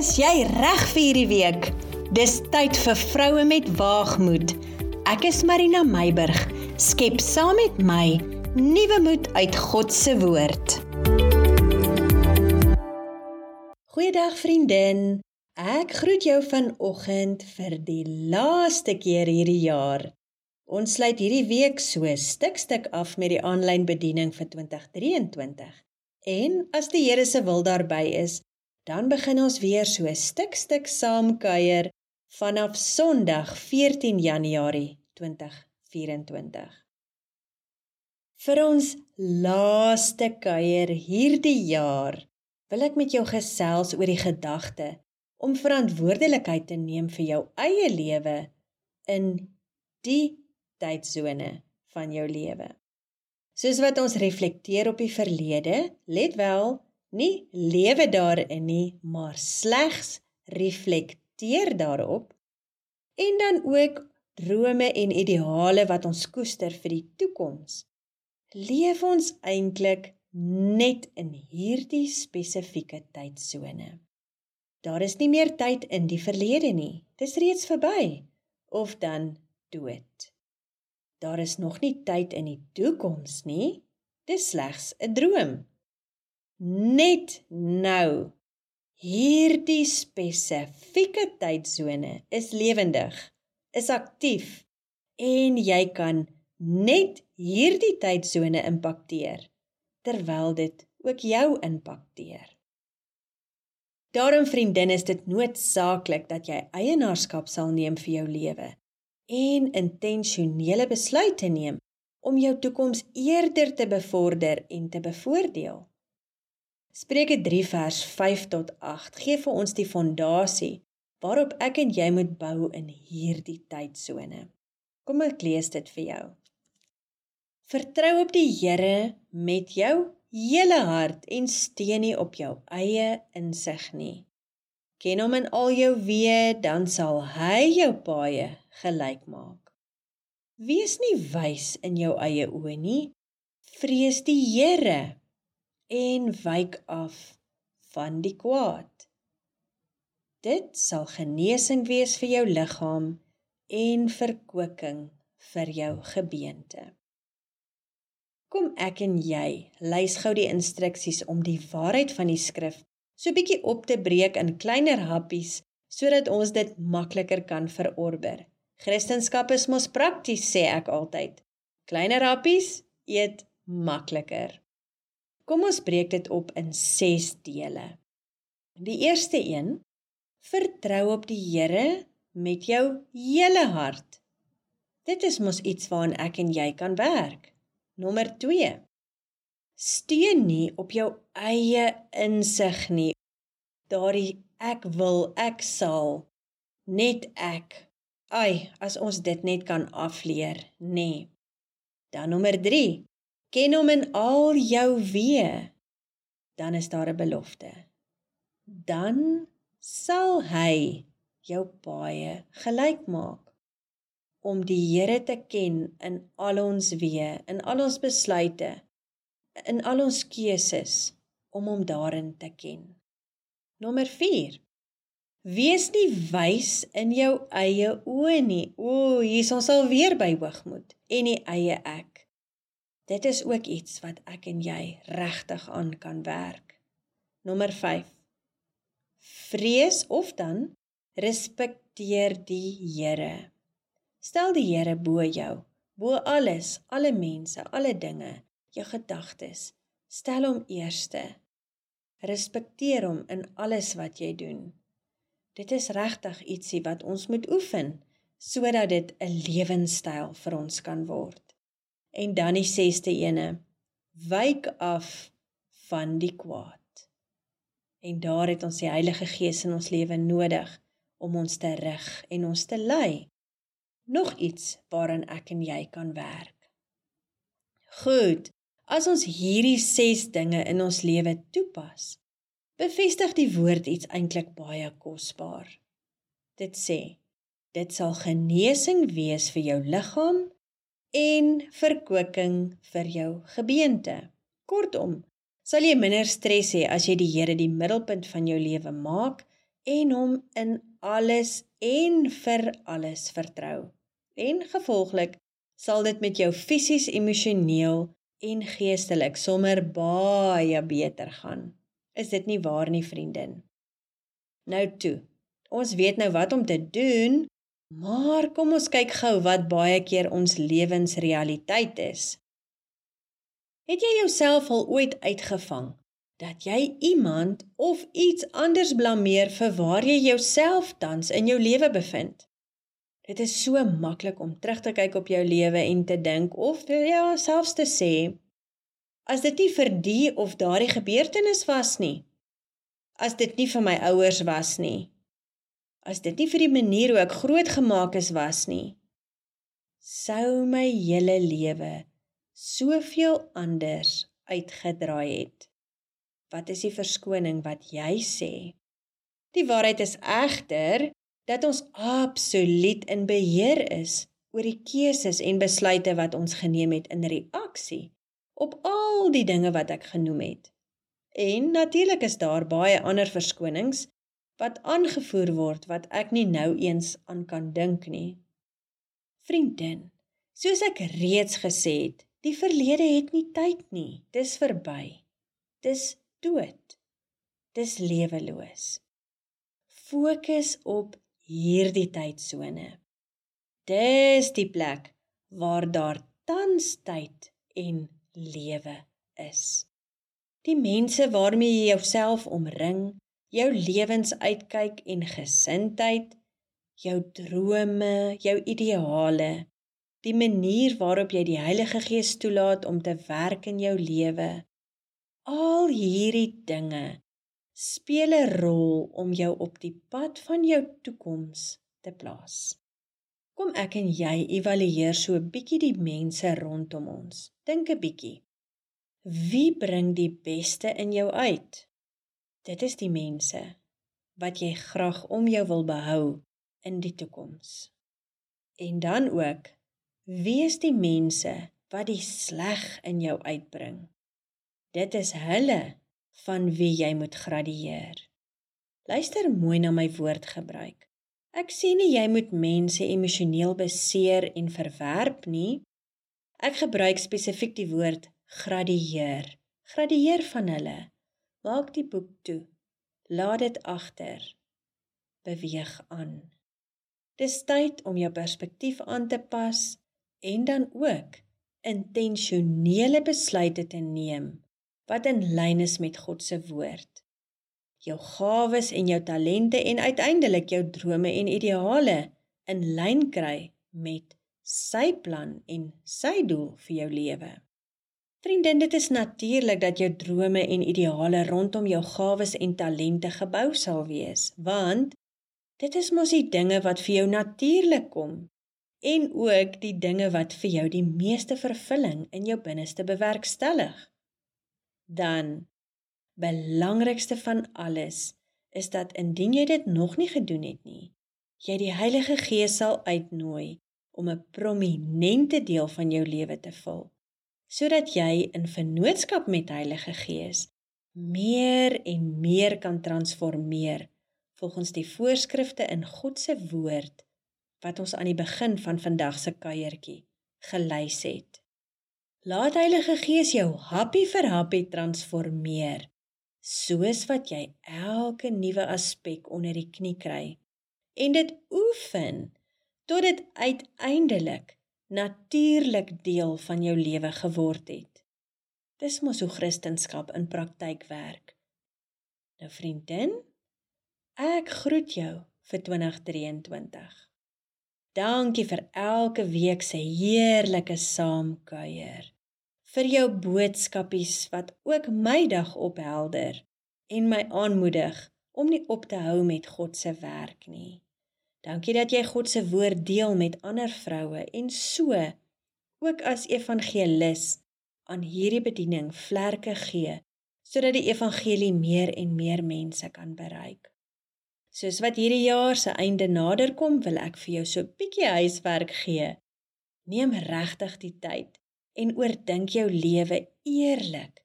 Is jy reg vir hierdie week? Dis tyd vir vroue met waagmoed. Ek is Marina Meiburg. Skep saam met my nuwe moed uit God se woord. Goeiedag vriendin. Ek groet jou vanoggend vir die laaste keer hierdie jaar. Ons sluit hierdie week so stuk stuk af met die aanlyn bediening vir 2023. En as die Here se wil daarby is, dan begin ons weer so stuk stuk saam kuier vanaf Sondag 14 Januarie 2024. Vir ons laaste kuier hierdie jaar wil ek met jou gesels oor die gedagte om verantwoordelikheid te neem vir jou eie lewe in die tydsone van jou lewe. Soos wat ons reflekteer op die verlede, let wel, nie lewe daarin nie, maar slegs reflekteer daarop en dan ook drome en ideale wat ons koester vir die toekoms. Leef ons eintlik net in hierdie spesifieke tydsone. Daar is nie meer tyd in die verlede nie. Dis reeds verby of dan dood. Daar is nog nie tyd in die toekoms nie. Dis slegs 'n droom net nou. Hierdie spesifieke tydsone is lewendig, is aktief en jy kan net hierdie tydsone impakteer terwyl dit ook jou impakteer. Daarom vriendin is dit noodsaaklik dat jy eienaarskap sal neem vir jou lewe en intentionele besluite neem om jou toekoms eerder te bevorder en te bevoordeel. Spreuke 3 vers 5 tot 8 gee vir ons die fondasie waarop ek en jy moet bou in hierdie tydsone. Kom ek lees dit vir jou. Vertrou op die Here met jou hele hart en steun nie op jou eie insig nie. Ken hom in al jou weë, dan sal hy jou paaie gelyk maak. Wees nie wys in jou eie oë nie. Vrees die Here en wyk af van die kwaad. Dit sal genesing wees vir jou liggaam en verkwikking vir jou gebeente. Kom ek en jy lees gou die instruksies om die waarheid van die skrif so bietjie op te breek in kleiner happies sodat ons dit makliker kan verorber. Christendom is mos prakties sê ek altyd. Kleiner happies eet makliker. Kom ons breek dit op in 6 dele. Die eerste een: Vertrou op die Here met jou hele hart. Dit is mos iets waaraan ek en jy kan werk. Nommer 2: Steun nie op jou eie insig nie. Daardie ek wil, ek sal, net ek. Ai, as ons dit net kan afleer, nê. Nee. Dan nommer Ken hom in al jou weë, dan is daar 'n belofte. Dan sal hy jou paaie gelyk maak om die Here te ken in al ons weë, in al ons besluite, in al ons keuses om hom daarin te ken. Nommer 4. Wees nie wys in jou eie oë nie. O, hier is ons al weer by hoogmoed en die eie ek. Dit is ook iets wat ek en jy regtig aan kan werk. Nommer 5. Vrees of dan respekteer die Here. Stel die Here bo jou, bo alles, alle mense, alle dinge, jou gedagtes. Stel hom eerste. Respekteer hom in alles wat jy doen. Dit is regtig ietsie wat ons moet oefen sodat dit 'n lewenstyl vir ons kan word. En dan die 6ste ene. Wyk af van die kwaad. En daar het ons die Heilige Gees in ons lewe nodig om ons te rig en ons te lei. Nog iets waaraan ek en jy kan werk. Goed. As ons hierdie 6 dinge in ons lewe toepas, bevestig die woord iets eintlik baie kosbaar. Dit sê: Dit sal genesing wees vir jou liggaam en verkwikking vir jou gebeente. Kortom, sal jy minder stres hê as jy die Here die middelpunt van jou lewe maak en hom in alles en vir alles vertrou. En gevolglik sal dit met jou fisies, emosioneel en geestelik sommer baie beter gaan. Is dit nie waar nie, vriendin? Nou toe. Ons weet nou wat om te doen, maar kom ons kyk gou wat baie keer ons lewensrealiteit is. Het jy jouself al ooit uitgevang dat jy iemand of iets anders blameer vir waar jy jouself tans in jou lewe bevind. Dit is so maklik om terug te kyk op jou lewe en te dink of ja, selfs te sê as dit nie vir die of daardie gebeurtenis was nie. As dit nie vir my ouers was nie. As dit nie vir die manier hoe ek grootgemaak is was nie. Sou my hele lewe soveel anders uitgedraai het. Wat is die verskoning wat jy sê? Die waarheid is egter dat ons absoluut in beheer is oor die keuses en besluite wat ons geneem het in reaksie op al die dinge wat ek genoem het. En natuurlik is daar baie ander verskonings wat aangevoer word wat ek nie nou eens aan kan dink nie. Vriendin, soos ek reeds gesê het, die verlede het nie tyd nie. Dis verby. Dis dood. Dis leweloos. Fokus op hierdie tydsone. Dis die plek waar daar tans tyd en lewe is. Die mense waarmee jy jouself omring, jou lewensuitkyk en gesindheid, jou drome, jou ideale, die manier waarop jy die Heilige Gees toelaat om te werk in jou lewe, Al hierdie dinge speel 'n rol om jou op die pad van jou toekoms te plaas. Kom ek en jy evalueer so 'n bietjie die mense rondom ons. Dink 'n bietjie. Wie bring die beste in jou uit? Dit is die mense wat jy graag om jou wil behou in die toekoms. En dan ook, wie is die mense wat die sleg in jou uitbring? Dit is hulle van wie jy moet gradieer. Luister mooi na my woordgebruik. Ek sê nie jy moet mense emosioneel beseer en verwerp nie. Ek gebruik spesifiek die woord gradieer. Gradieer van hulle. Maak die boek toe. Laat dit agter. Beweeg aan. Dis tyd om jou perspektief aan te pas en dan ook intentionele besluite te neem wat in lyn is met God se woord. Jou gawes en jou talente en uiteindelik jou drome en ideale in lyn kry met sy plan en sy doel vir jou lewe. Vriendin, dit is natuurlik dat jou drome en ideale rondom jou gawes en talente gebou sal wees, want dit is mos die dinge wat vir jou natuurlik kom en ook die dinge wat vir jou die meeste vervulling in jou binneste bewerkstellig. Dan belangrikste van alles is dat indien jy dit nog nie gedoen het nie, jy die Heilige Gees sal uitnooi om 'n prominente deel van jou lewe te vul, sodat jy in vennootskap met Heilige Gees meer en meer kan transformeer volgens die voorskrifte in God se woord wat ons aan die begin van vandag se kuiertjie gelys het. Laat Heilige Gees jou happie vir happie transformeer, soos wat jy elke nuwe aspek onder die knie kry en dit oefen tot dit uiteindelik natuurlik deel van jou lewe geword het. Dis mos hoe Christendom in praktyk werk. Nou vriendin, ek groet jou vir 2023. Dankie vir elke week se heerlike saamkuier. Vir jou boodskapies wat ook my dag ophelder en my aanmoedig om nie op te hou met God se werk nie. Dankie dat jy God se woord deel met ander vroue en so ook as evangelis aan hierdie bediening vlerke gee sodat die evangelie meer en meer mense kan bereik. Soos wat hierdie jaar se einde naderkom, wil ek vir jou so 'n bietjie huiswerk gee. Neem regtig die tyd en oordink jou lewe eerlik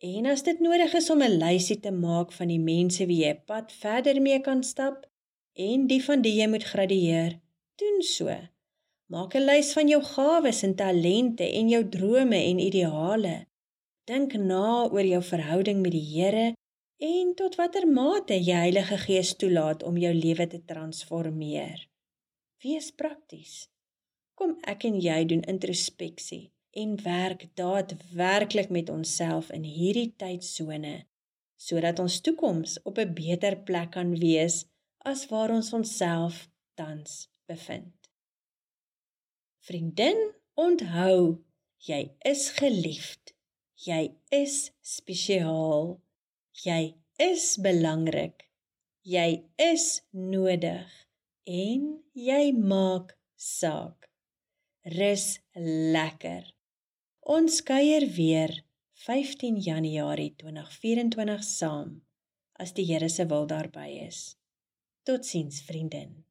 En as dit nodig is om 'n lysie te maak van die mense wie jy pad verder mee kan stap en die van die jy moet gradueer, doen so. Maak 'n lys van jou gawes en talente en jou drome en ideale. Dink na oor jou verhouding met die Here en tot watter mate jy Heilige Gees toelaat om jou lewe te transformeer. Wees prakties. Kom ek en jy doen introspeksie en werk daadwerklik met onsself in hierdie tydsone sodat ons toekoms op 'n beter plek kan wees as waar ons onsself tans bevind. Vriendin, onthou, jy is geliefd. Jy is spesiaal. Jy is belangrik. Jy is nodig en jy maak saak. Rus lekker. Ons kuier weer 15 Januarie 2024 saam as die Here se wil daarby is. Totsiens vriendin.